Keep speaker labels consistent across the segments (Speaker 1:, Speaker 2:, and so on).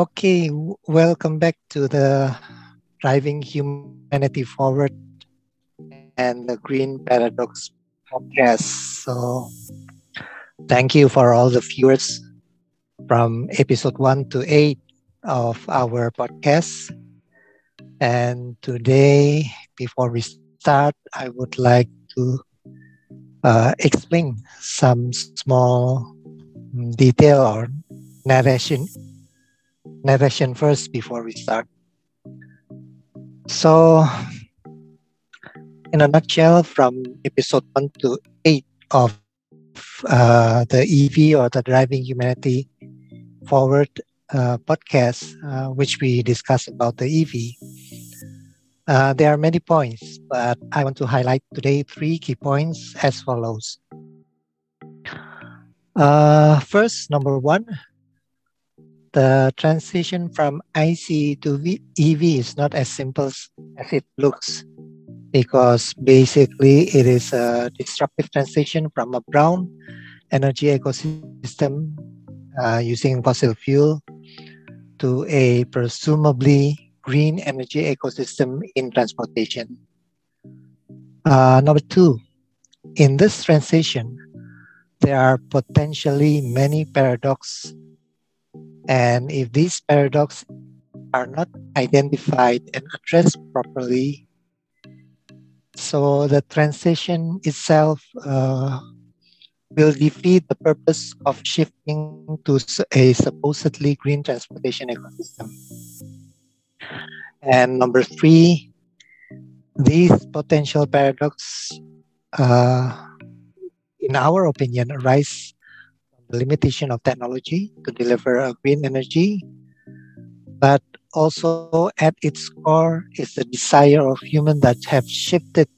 Speaker 1: Okay, welcome back to the Driving Humanity Forward and the Green Paradox podcast. So, thank you for all the viewers from episode 1 to 8 of our podcast. And today, before we start, I would like to uh, explain some small mm, detail or narration narration first before we start. So, in a nutshell, from episode 1 to 8 of uh, the EV or the Driving Humanity Forward uh, podcast, uh, which we discuss about the EV, uh, there are many points, but I want to highlight today three key points as follows. Uh, first, number one, the transition from IC to v- EV is not as simple as it looks because basically it is a disruptive transition from a brown energy ecosystem uh, using fossil fuel to a presumably green energy ecosystem in transportation. Uh, number two, in this transition, there are potentially many paradoxes and if these paradoxes are not identified and addressed properly, so the transition itself uh, will defeat the purpose of shifting to a supposedly green transportation ecosystem. And number three, these potential paradoxes, uh, in our opinion, arise limitation of technology to deliver a green energy, but also at its core is the desire of humans that have shifted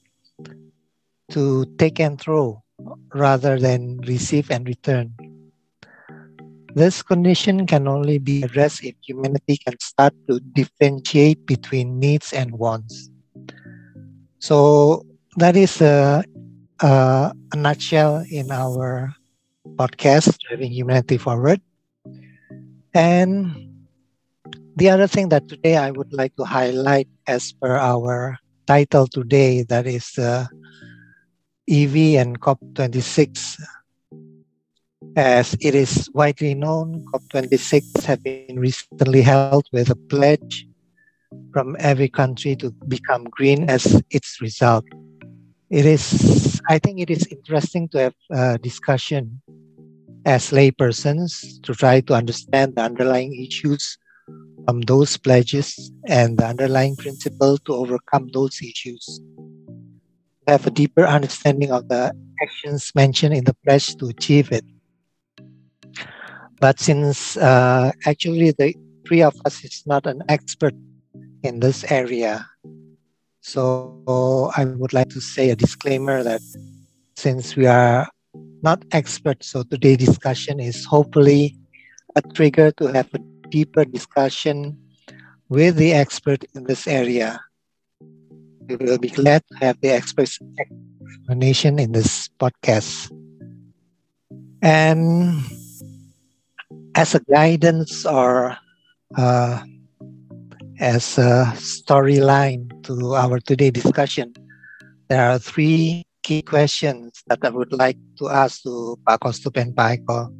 Speaker 1: to take and throw rather than receive and return. This condition can only be addressed if humanity can start to differentiate between needs and wants. So that is a, a, a nutshell in our podcast, Driving Humanity Forward. And the other thing that today I would like to highlight, as per our title today, that is uh, EV and COP26. As it is widely known, COP26 have been recently held with a pledge from every country to become green as its result. It is, I think, it is interesting to have a discussion as laypersons to try to understand the underlying issues from those pledges and the underlying principle to overcome those issues. Have a deeper understanding of the actions mentioned in the pledge to achieve it. But since uh, actually the three of us is not an expert in this area, so I would like to say a disclaimer that since we are not experts, so today's discussion is hopefully a trigger to have a deeper discussion with the expert in this area. We will be glad to have the expert's explanation in this podcast. And as a guidance or uh, as a storyline to our today discussion, there are three key questions that I would like to ask to Pak Kostup and.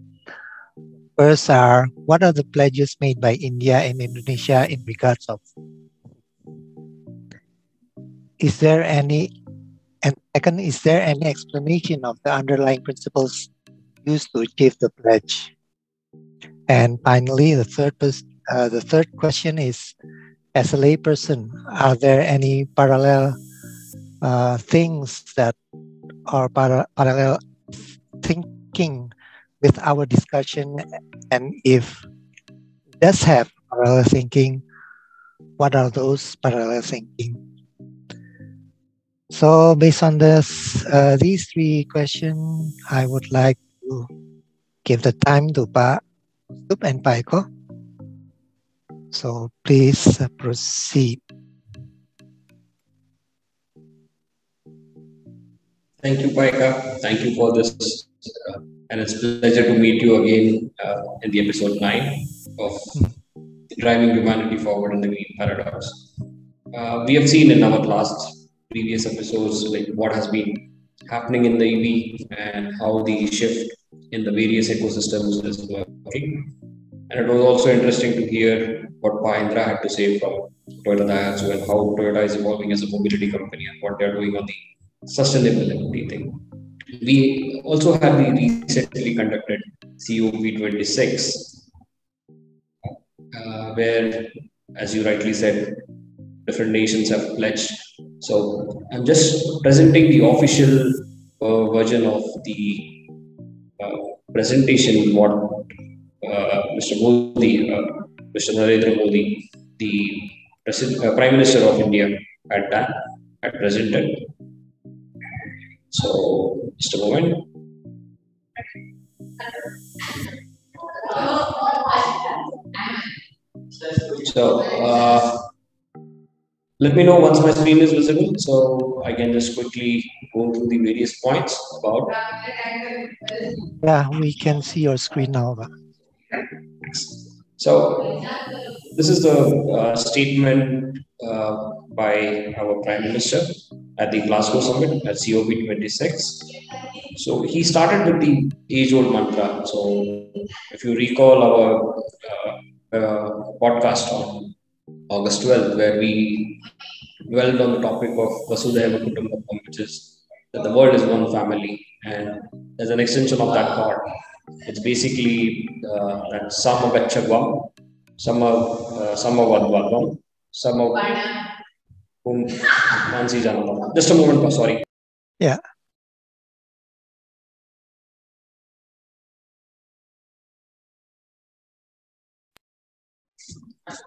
Speaker 1: First are, what are the pledges made by India and Indonesia in regards of? Is there any, and second, is there any explanation of the underlying principles used to achieve the pledge? And finally, the third, uh, the third question is, as a layperson, are there any parallel uh, things that are para- parallel thinking with our discussion? And if does have parallel thinking, what are those parallel thinking? So based on this, uh, these three questions, I would like to give the time to Pa Sup and Pa Eko. So please uh, proceed.
Speaker 2: Thank you, Paika. Thank you for this. Uh, and it's a pleasure to meet you again uh, in the episode 9 of driving humanity forward in the green paradox. Uh, we have seen in our last previous episodes like what has been happening in the EV and how the shift in the various ecosystems is working. And it was also interesting to hear what Mahindra had to say from Toyota Daihatsu and how Toyota is evolving as a mobility company and what they're doing on the sustainability thing. We also had the recently conducted COP26, uh, where, as you rightly said, different nations have pledged. So I'm just presenting the official uh, version of the uh, presentation what Mr. Modi, uh, Mr. Narendra Modi, the uh, Prime Minister of India, had done, had presented. So, just a moment. So, uh, let me know once my screen is visible so I can just quickly go through the various points about.
Speaker 1: Yeah, we can see your screen now.
Speaker 2: So, this is the uh, statement uh, by our Prime Minister at the Glasgow Summit at COP26. So he started with the age-old mantra. So if you recall our uh, uh, podcast on August 12th, where we dwelled on the topic of Vasudhaiva Kutumbakam, which is that the world is one family, and as an extension of that thought, it's basically uh, that Samagachagvam, Sama uh, Samavadvadvam, Sama whom Mansi Janata. Just a moment, sorry.
Speaker 1: Yeah.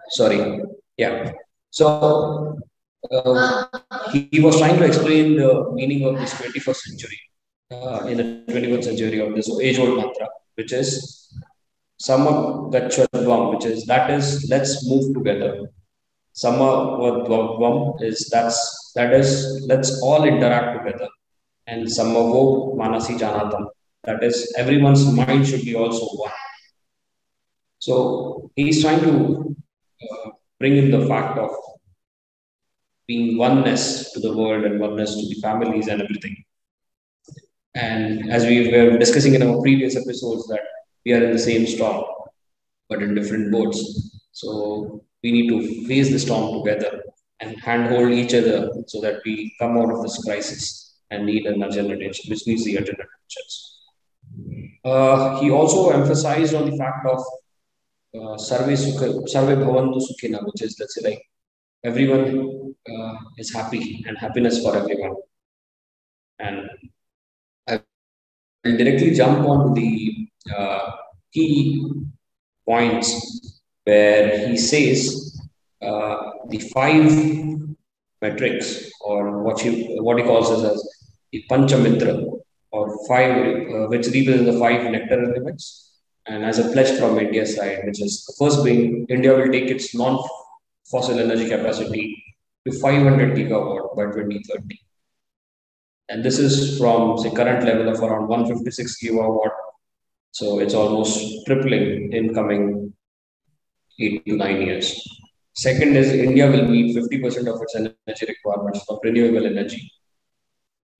Speaker 2: Sorry. Yeah. So uh, he, was trying to explain the meaning of this 21st century uh, in the 21st century of this age-old mantra, which is Samagachadvam, which is that is let's move together. Samavadvam is that's that is let's all interact together. And Samavo Manasi Janatam. That is everyone's mind should be also one. So he's trying to uh, bring in the fact of being oneness to the world and oneness to the families and everything. And as we were discussing in our previous episodes, that we are in the same storm, but in different boats. So we need to face the storm together and handhold each other so that we come out of this crisis and need an attention, which needs the attention. Uh, he also emphasized on the fact of uh, Sarve Bhavantu Sukhina, which is, let's say, like everyone uh, is happy and happiness for everyone. And will directly jump on the uh, key points where he says uh, the five metrics, or what he what he calls as, as the Panchamrit, or five, uh, which represents the five nectar elements and as a pledge from India side, which is the first being India will take its non-fossil energy capacity to 500 gigawatt by 2030. And this is from the current level of around 156 gigawatt. So it's almost tripling in coming eight to nine years. Second is India will meet 50% of its energy requirements from renewable energy.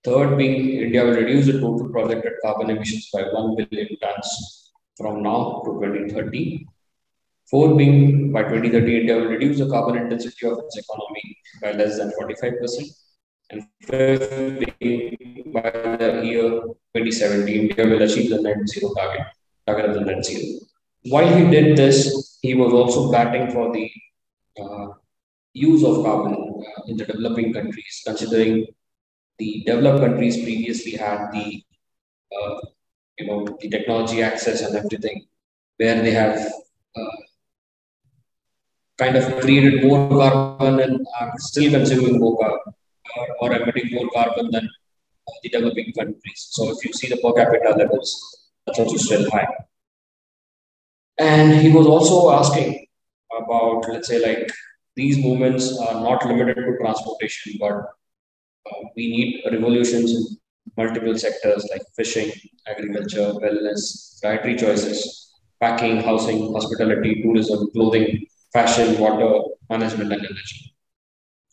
Speaker 2: Third being India will reduce the total projected carbon emissions by 1 billion tons from now to 2030. Four being by 2030, India will reduce the carbon intensity of its economy by less than 45%. And fifth being by the year 2017, India will achieve the net zero target, target of the net zero. While he did this, he was also batting for the uh, use of carbon uh, in the developing countries, considering the developed countries previously had the uh, you know the technology access and everything where they have uh, kind of created more carbon and are still consuming more carbon or, emitting more carbon than the developing countries. So if you see the per capita levels, that's also still high. And he was also asking about, let's say, like these movements are not limited to transportation, but uh, we need revolutions in multiple sectors like fishing, agriculture, wellness, dietary choices, packing, housing, hospitality, tourism, clothing, fashion, water management, and energy.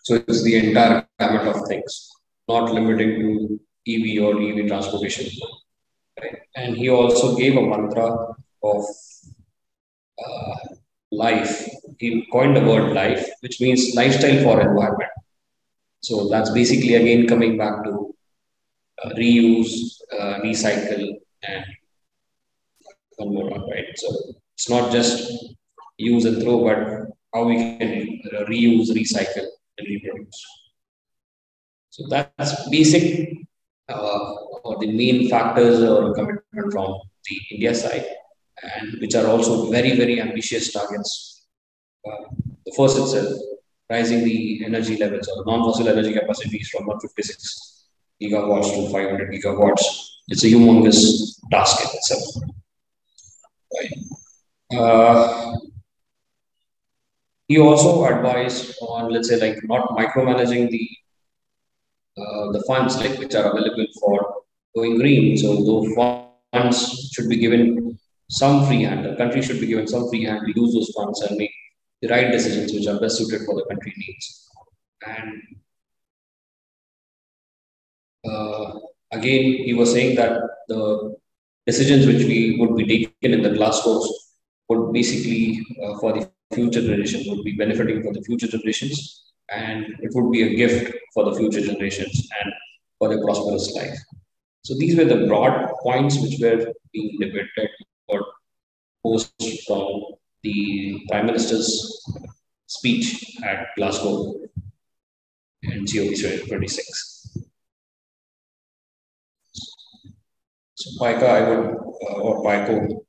Speaker 2: So it's the entire gamut of things, not limiting to EV or EV transportation. Right? And he also gave a mantra of uh, life. He coined the word life, which means lifestyle for environment. So that's basically again coming back to uh, reuse, uh, recycle, and one more right? So it's not just use and throw, but how we can uh, reuse, recycle, reproduce. So that's basic uh, or the main factors or commitment from the India side, and which are also very, very ambitious targets. Uh, the first itself, rising the energy levels or non-fossil energy capacities from 156 gigawatts to 500 gigawatts. It's a humongous task in itself. Right. Uh, he also advised on, let's say, like not micromanaging the uh, the funds like which are available for going green. So those funds should be given some free hand. The country should be given some free hand to use those funds and make the right decisions which are best suited for the country needs. And uh, again, he was saying that the decisions which we would be taken in the Glasgow would basically uh, for the future generations would be benefiting for the future generations and it would be a gift for the future generations and for their prosperous life. So these were the broad points which were being debated or posed from the Prime Minister's speech at Glasgow in COP26. So Paika, I would, uh, or Paiko,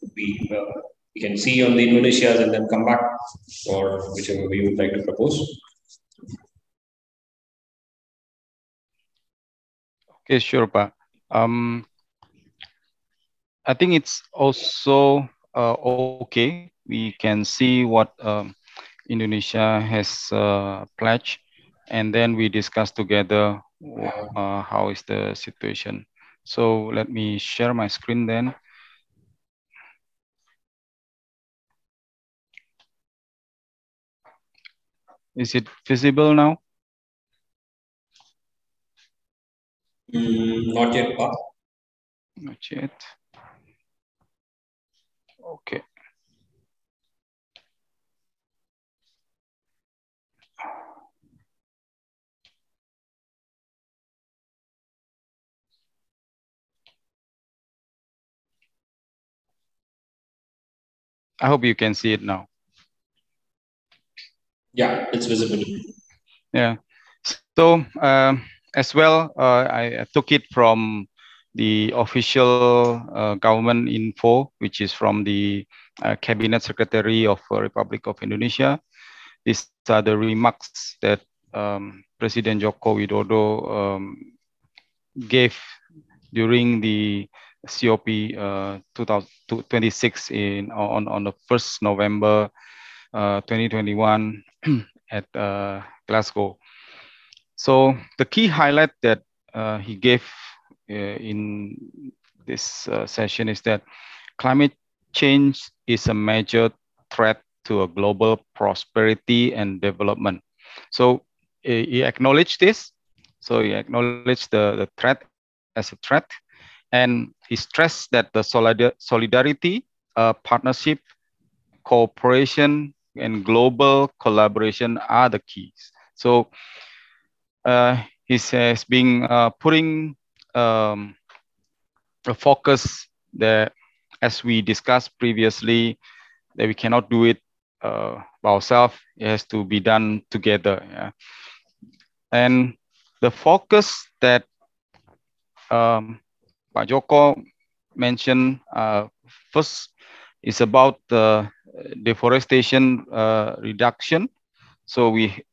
Speaker 2: would be, uh, we can see on the Indonesias and then come back or whichever we would like to propose.
Speaker 3: Okay, sure, Pa. Um, I think it's also uh, okay. We can see what um, Indonesia has uh, pledged, and then we discuss together uh, how is the situation. So let me share my screen then. Is it visible now?
Speaker 2: Mm, not yet, Pa.
Speaker 3: Not yet. Okay. I hope you can see it now.
Speaker 2: Yeah, it's visible.
Speaker 3: Yeah. So um, as well, uh, I, took it from the official uh, government info, which is from the uh, Cabinet Secretary of Republic of Indonesia. These are the remarks that um, President Joko Widodo um, gave during the COP uh, 2026 in on on the first November uh, 2021 at uh, Glasgow. So the key highlight that uh, he gave uh, in this uh, session is that climate change is a major threat to a global prosperity and development. So he acknowledged this. So he acknowledged the, the threat as a threat. And he stressed that the solidarity, uh, partnership, cooperation, and global collaboration are the keys. So uh, he says being uh, putting um, a focus that as we discussed previously that we cannot do it uh, by ourselves it has to be done together yeah. and the focus that um, Pak Joko mentioned uh, first is about the deforestation uh, reduction so we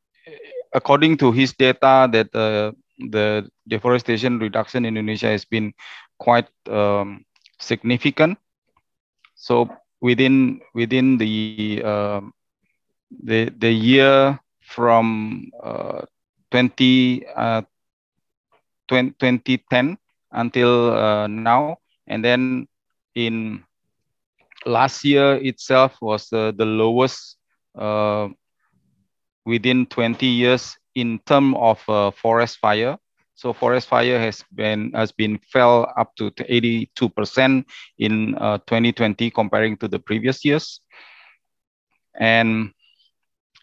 Speaker 3: according to his data, that uh, the deforestation reduction in Indonesia has been quite um, significant. So within within the uh, the the year from uh, 20, uh, 20, 2010 until uh, now, and then in last year itself was the lowest uh, within 20 years in term of uh, forest fire. So forest fire has been has been fell up to 82% in uh, 2020 comparing to the previous years. And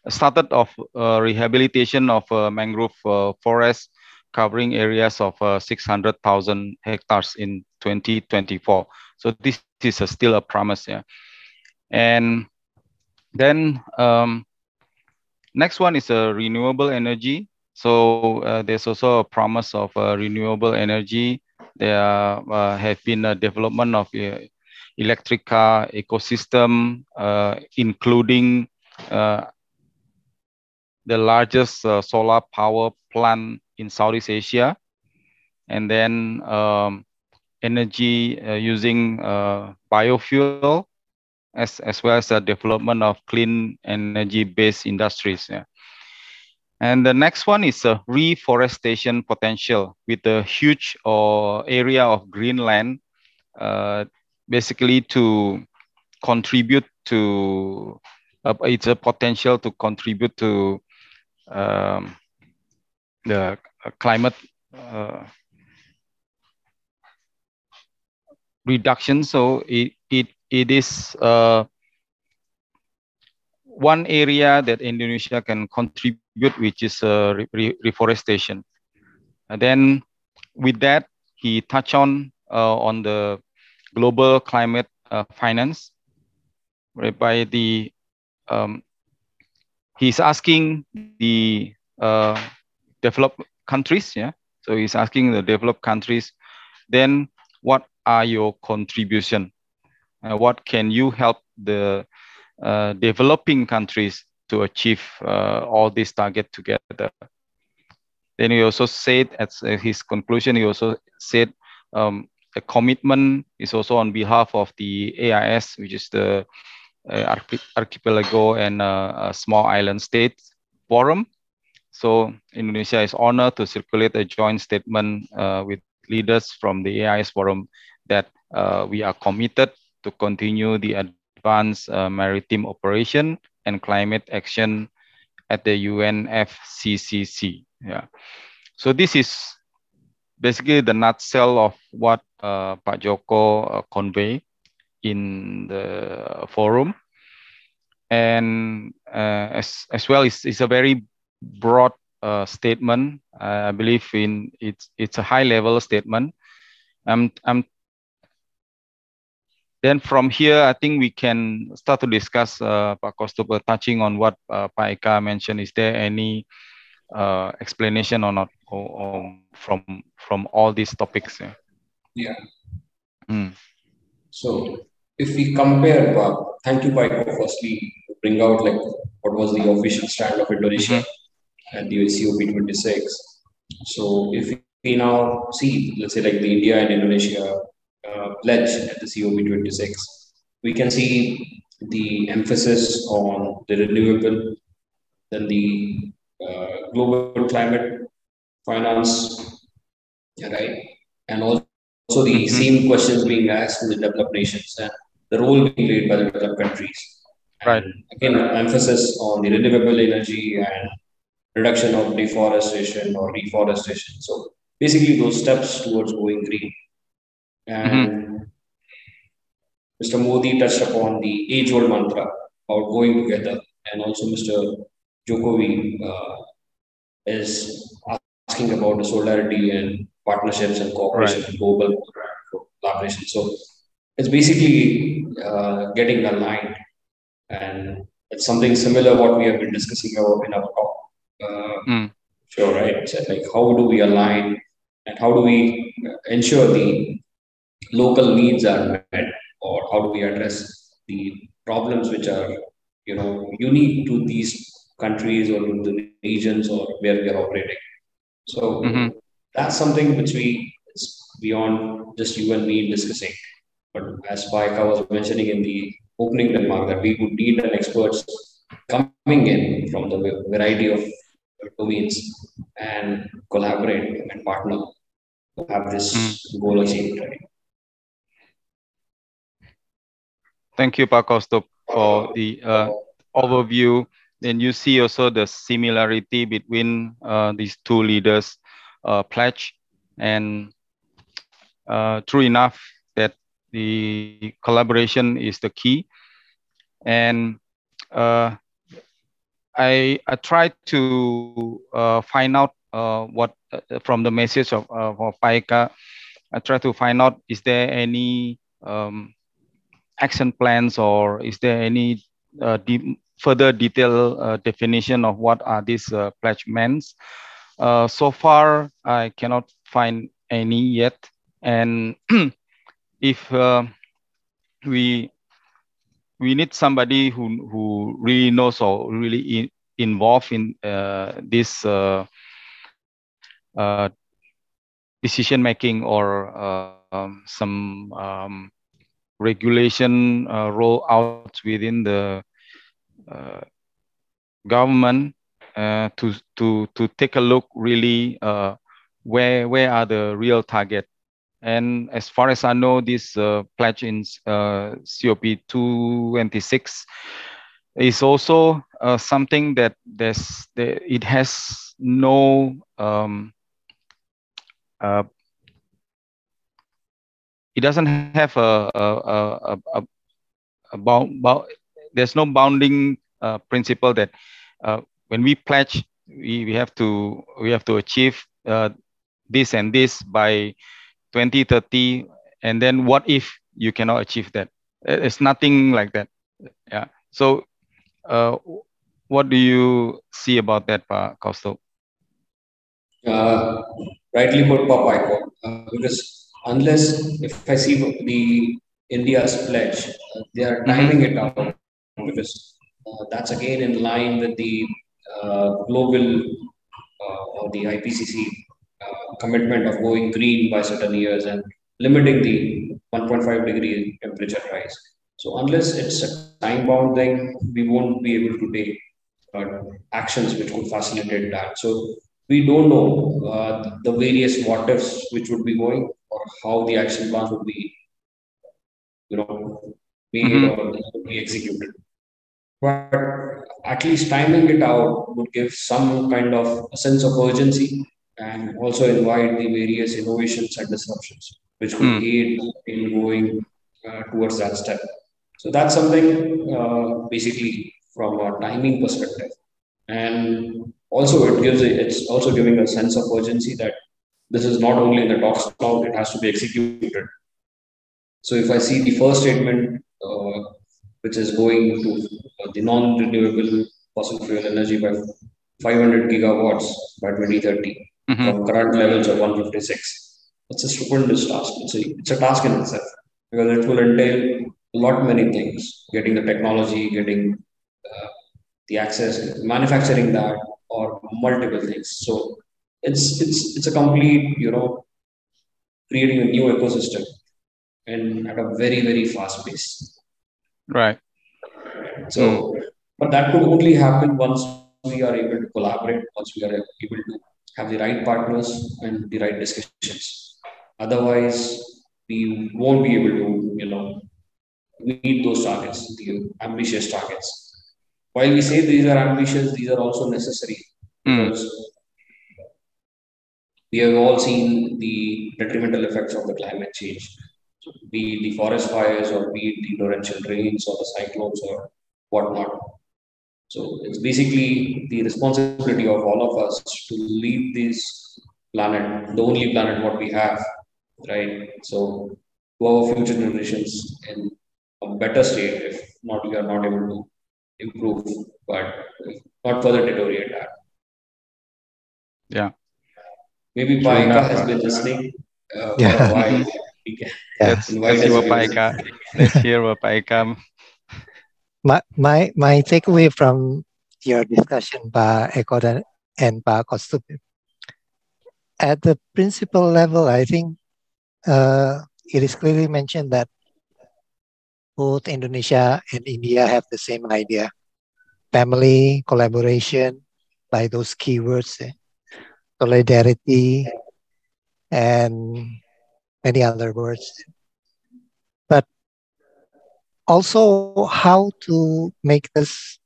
Speaker 3: started of uh, rehabilitation of uh, mangrove uh, forest covering areas of uh, 600,000 hectares in 2024. So this is a, still a promise. Yeah. And then um, next one is a renewable energy. So uh, there's also a promise of uh, renewable energy. There uh, have been a development of uh, electric car ecosystem, uh, including uh, the largest solar power plant in Southeast Asia. And then um, energy using biofuel as, as well as the development of clean energy-based industries. Yeah. And the next one is a reforestation potential with a huge uh, area of green land, uh, basically to contribute to, uh, it's a potential to contribute to um, the climate uh, reduction. So it, it it is uh, one area that Indonesia can contribute, which is uh, re reforestation. And then with that, he touched on uh, on the global climate uh, finance, whereby the um, he's asking the uh, developed countries, yeah. So he's asking the developed countries, then what are your contribution uh, what can you help the uh, developing countries to achieve uh, all these targets together? Then he also said, at his conclusion, he also said um, a commitment is also on behalf of the AIS, which is the uh, Archipelago and uh, Small Island States Forum. So Indonesia is honored to circulate a joint statement uh, with leaders from the AIS Forum that we are committed to continue the advanced uh, maritime operation and climate action at the UNFCCC. Yeah. So this is basically the nutshell of what uh, Pak Joko uh, convey in the forum. And uh, as, as well, it's, it's a very broad uh, statement. I believe in it's, it's a high level statement. I'm, I'm then from here, I think we can start to discuss, uh, Pak Kostoper, touching on what uh, Pak Eka mentioned. Is there any uh, explanation or not or, or from from all these topics?
Speaker 2: Yeah. yeah. Mm. So if we compare, uh, thank you, Paiko, firstly, bring out like what was the official stand of Indonesia mm-hmm. at the COP26. So if we now see, let's say like the India and Indonesia uh, pledge at the COP26, we can see the emphasis on the renewable, then the uh, global climate finance, right? And also the mm-hmm. same questions being asked to the developed nations and the role being played by the developed countries.
Speaker 3: Right.
Speaker 2: again, emphasis on the renewable energy and reduction of deforestation or reforestation. So basically, those steps towards going green. And mm-hmm. Mr. Modi touched upon the age old mantra about going together. And also, Mr. Jokowi uh, is asking about the solidarity and partnerships and cooperation right. and global collaboration. So it's basically uh, getting aligned. And it's something similar what we have been discussing about in our talk. Uh, mm. Sure, right? So like, how do we align and how do we ensure the local needs are met or how do we address the problems which are you know unique to these countries or to the regions or where we are operating so mm-hmm. that's something which we is beyond just you and me discussing but as Paika was mentioning in the opening remark that we would need an experts coming in from the variety of domains and collaborate and partner to have this mm. goal achieved right
Speaker 3: Thank you, Pak Kostup, for the uh, overview, then you see also the similarity between uh, these two leaders' uh, pledge. And uh, true enough that the collaboration is the key. And uh, I, I tried to uh, find out what from the message of, of Paika, I try to find out is there any um, action plans or is there any uh, de further detailed uh, definition of what are these uh, pledge meant? Uh, so far, I cannot find any yet. And if uh, we we need somebody who who really knows or really in, involved in uh, this decision making or um, some um, regulation uh, roll out within the uh, government uh, to to to take a look really uh, where where are the real target. And as far as I know this uh, pledge in uh, COP 226 is also something that there's there, it has no um, it doesn't have a, a, a, a, bound, bound, there's no bounding uh, principle that uh, when we pledge, we, we have to we have to achieve uh, this and this by 2030, and then what if you cannot achieve that? It's nothing like that. Yeah. So, uh, what do you see about that, Pa Kaustup?
Speaker 2: Uh, rightly put, Pa uh, because unless if I see the India's pledge, uh, they are timing it out because uh, that's again in line with the uh, global uh, or the IPCC uh, commitment of going green by certain years and limiting the 1.5 degree temperature rise. So unless it's a time bound thing, we won't be able to take uh, actions which could facilitate that. So we don't know the various what ifs which would be going or how the action plan would be, you know, made mm-hmm. or be executed. But at least timing it out would give some kind of a sense of urgency and also invite the various innovations and disruptions, which could mm. aid in going uh, towards that step. So that's something uh, basically from a timing perspective. And also it gives it's also giving a sense of urgency that this is not only in the talks now, it has to be executed. So if I see the first statement, uh, which is going to uh, the non-renewable fossil fuel energy by 500 gigawatts by 2030 mm-hmm. from current levels of 156, it's a stupendous task. It's a, it's a task in itself because it will entail a lot many things, getting the technology, getting uh, the access, manufacturing that, or multiple things. So it's it's it's a complete you know creating a new ecosystem and at a very very fast pace.
Speaker 3: Right.
Speaker 2: So mm. but that could only happen once we are able to collaborate once we are able to have the right partners and the right discussions. Otherwise we won't be able to you know meet those targets the ambitious targets. While we say these are ambitious these are also necessary. Mm. because we have all seen the detrimental effects of the climate change, be the forest fires or be it the torrential rains or the cyclones or whatnot. So it's basically the responsibility of all of us to leave this planet, the only planet what we have, right? So to our future generations in a better state if not we are not able to improve, but not further deteriorate that.
Speaker 3: Yeah.
Speaker 2: Maybe Paika has been listening uh, yeah. for a while.
Speaker 3: Let's, let's see what Paika. Let's hear what Paika.
Speaker 1: My, my, my takeaway from your discussion by Eko and by Kaustup, at the principal level, I think uh, it is clearly mentioned that both Indonesia and India have the same idea family, collaboration, by those keywords. Eh? Solidarity, and many other words. But also how to make this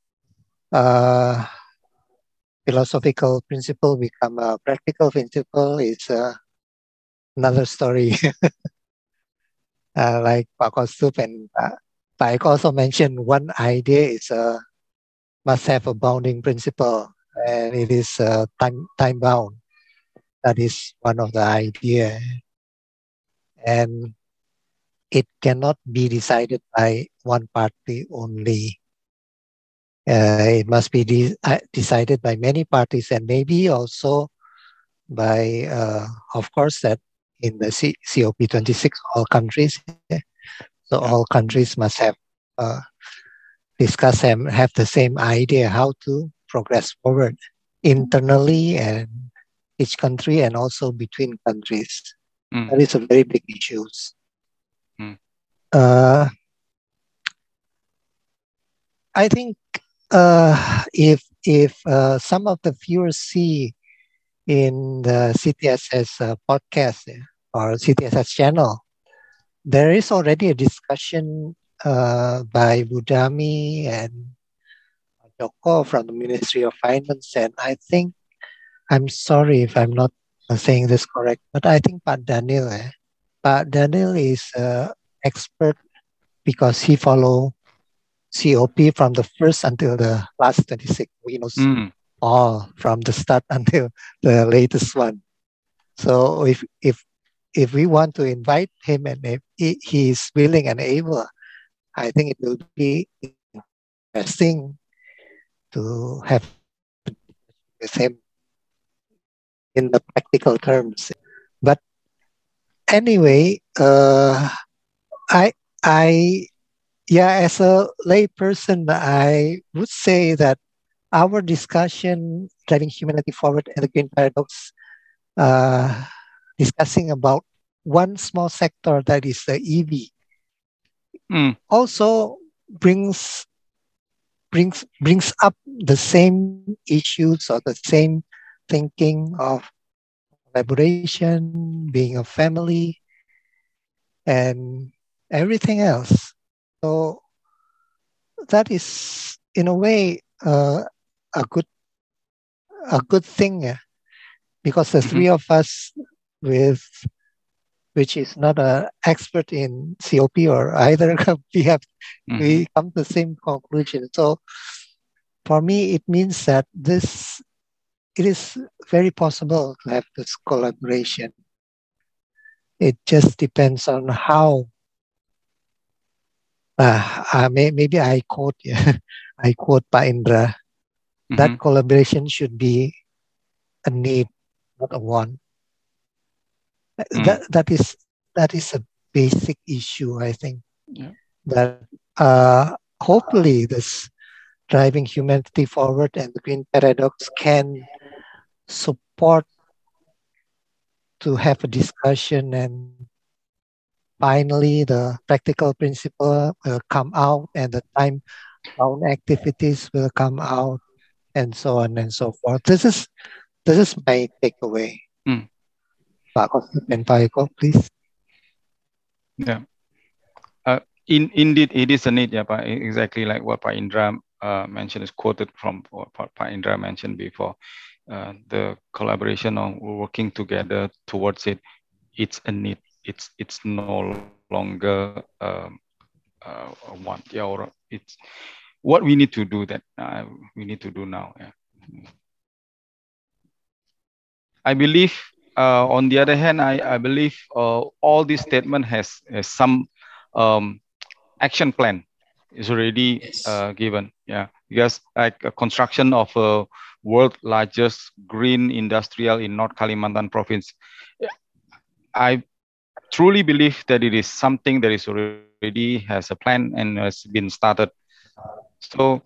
Speaker 1: uh, philosophical principle become a practical principle is uh, another story. uh, like Pak Kostup and uh, also mentioned one idea is uh, must have a bounding principle and it is uh, time, time bound. That is one of the idea. And it cannot be decided by one party only. Uh, it must be de- uh, decided by many parties and maybe also by, uh, of course, that in the C- COP26, all countries. So all countries must have uh, discuss and have the same idea how to progress forward internally and each country and also between countries. Mm. That is a very big issue. Mm. Uh, I think uh, if if uh, some of the viewers see in the CTSS uh, podcast or CTSS channel, there is already a discussion uh, by Budami and Joko from the Ministry of Finance, and I think I'm sorry if I'm not saying this correct, but I think Pak Daniel, eh, Pak Daniel is an expert because he follow COP from the first until the last 26. We know mm. all from the start until the latest one. So if if if we want to invite him and if he is willing and able, I think it will be interesting to have with him in the practical terms. But anyway, uh, I I yeah, as a layperson, I would say that our discussion driving humanity forward and the green paradox, uh, discussing about one small sector that is the EV, mm. also brings brings brings up the same issues or the same thinking of collaboration, being a family, and everything else. So that is, in a way, uh, a good a good thing, yeah? because the mm-hmm. three of us with which is not an expert in COP or either we have mm-hmm. we come to the same conclusion. So for me, it means that this it is very possible to have this collaboration. It just depends on how uh, uh, may, maybe I quote yeah, I quote Pa Indra. Mm-hmm. That collaboration should be a need, not a want. Mm. That that is that is a basic issue. I think yeah. that uh, hopefully this driving humanity forward and the green paradox can support to have a discussion and finally the practical principle will come out and the time bound activities will come out and so on and so forth. This is this is my takeaway. Mm. Pak and Pak Eko, please.
Speaker 3: Yeah. Uh, in indeed it is a need yeah but exactly like what Pak Indra uh, mentioned is quoted from what Indra mentioned before uh, the collaboration on working together towards it it's a need it's it's no longer um, uh, one yeah or it's what we need to do that uh, we need to do now yeah. i believe uh, on the other hand i, I believe uh, all this statement has, has some um, action plan is already yes. Uh, given yeah because like a construction of a world largest green industrial in north kalimantan province i truly believe that it is something that is already has a plan and has been started. So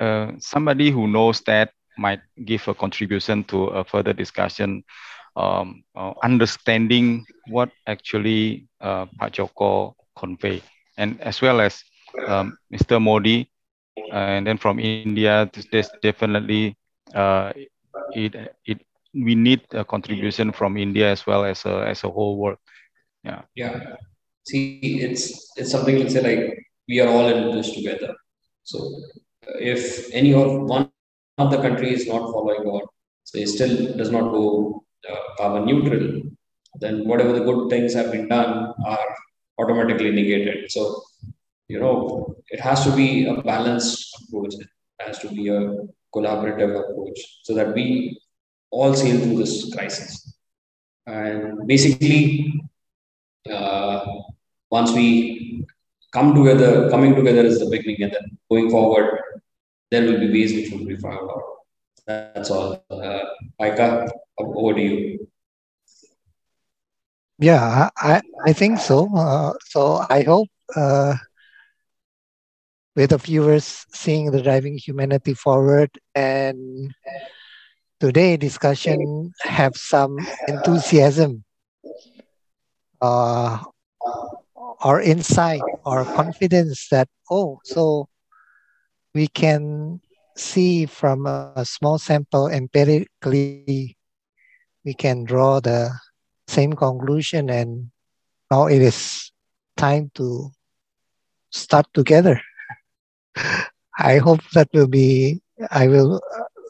Speaker 3: uh, somebody who knows that might give a contribution to a further discussion, um, uh, understanding what actually uh, Pak Joko convey, and as well as um, Mr. Modi, and then from India, there's definitely uh, it it we need a contribution from India as well as a, as a whole world. Yeah.
Speaker 2: Yeah. See it's it's something to say like we are all in this together. So if any of one of the country is not following or so it still does not go uh, carbon neutral, then whatever the good things have been done are automatically negated. So, you know, it has to be a balanced approach. It has to be a collaborative approach so that we all sail through this crisis. And basically, uh, once we come together, coming together is the beginning, and then going forward, there will be ways which will be found out. That's all. Uh, Aika, over to you.
Speaker 1: Yeah, I, I think so. Uh, so I hope uh, with the viewers seeing the driving humanity forward. And today discussion have some enthusiasm uh, or insight or confidence that oh so we can see from a, a small sample empirically we can draw the same conclusion and now it is time to start together i hope that will be i will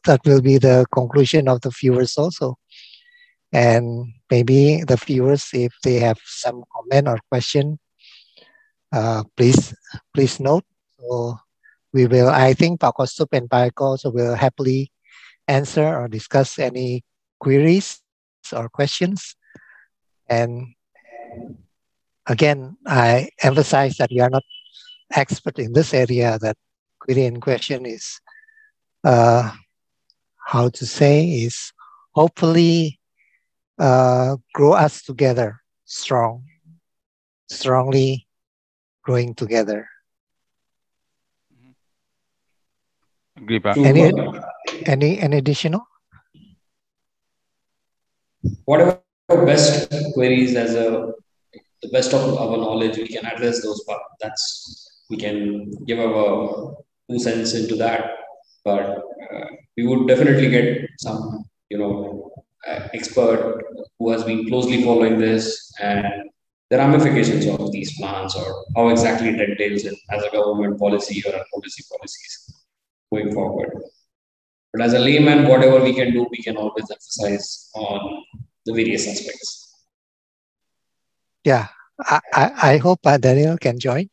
Speaker 1: that will be the conclusion of the viewers also. And maybe the viewers if they have some comment or question uh, please please note. So we will i think Kostup and pak also will happily answer or discuss any queries or questions. And again i emphasize that we are not expert in this area that query in question is uh, how to say is hopefully uh, grow us together strong, strongly growing together.
Speaker 3: Agree, Pak.
Speaker 1: Any, any, any additional?
Speaker 2: Whatever best queries as a the best of our knowledge, we can address those. But that's we can give our two cents into that but uh, we would definitely get some, you know, uh, expert who has been closely following this and the ramifications of these plans or how exactly it entails it as a government policy or a policy policies going forward. But as a layman, whatever we can do, we can always emphasize on the various aspects.
Speaker 1: Yeah, I, I, I hope uh, Daniel can join.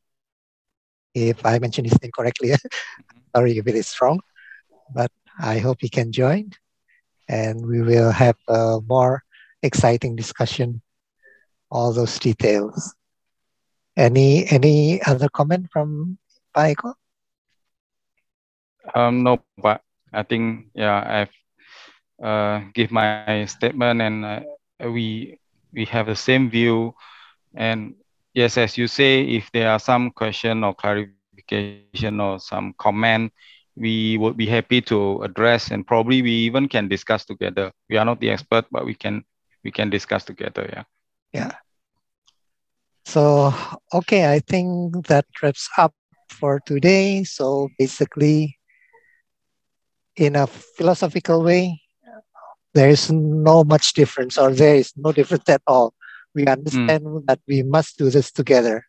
Speaker 1: If I mention his name correctly, sorry if it is wrong but I hope he can join and we will have a more exciting discussion, all those details. Any any other comment from Paiko?
Speaker 3: Um, no, but I think yeah, I've uh, give my statement and uh, we we have the same view. And yes, as you say, if there are some question or clarification or some comment, we would be happy to address and probably we even can discuss together. We are not the expert, but we can we can discuss together. Yeah.
Speaker 1: Yeah. So okay, I think that wraps up for today. So basically, in a philosophical way, there is no much difference, or there is no difference at all. We understand mm. that we must do this together.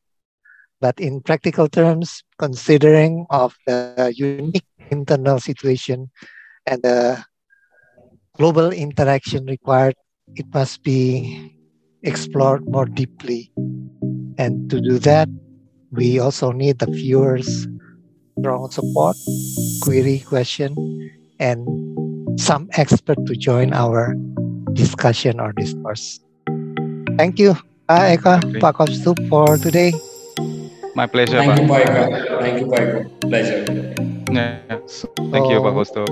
Speaker 1: But in practical terms, considering of the unique internal situation and the global interaction required, it must be explored more deeply. And to do that, we also need the viewers' strong support, query, question, and some expert to join our discussion or discourse. Thank you, Pak Eka, Pak Kostup, for today.
Speaker 3: My pleasure.
Speaker 2: Thank Pak. you, Paika. Thank you, Paika. Pleasure.
Speaker 3: Yeah. Thank you, Pak oh. Kosto.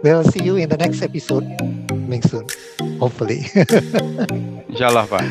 Speaker 1: We'll see you in the next episode. Coming soon, hopefully.
Speaker 3: Inshallah, Pak.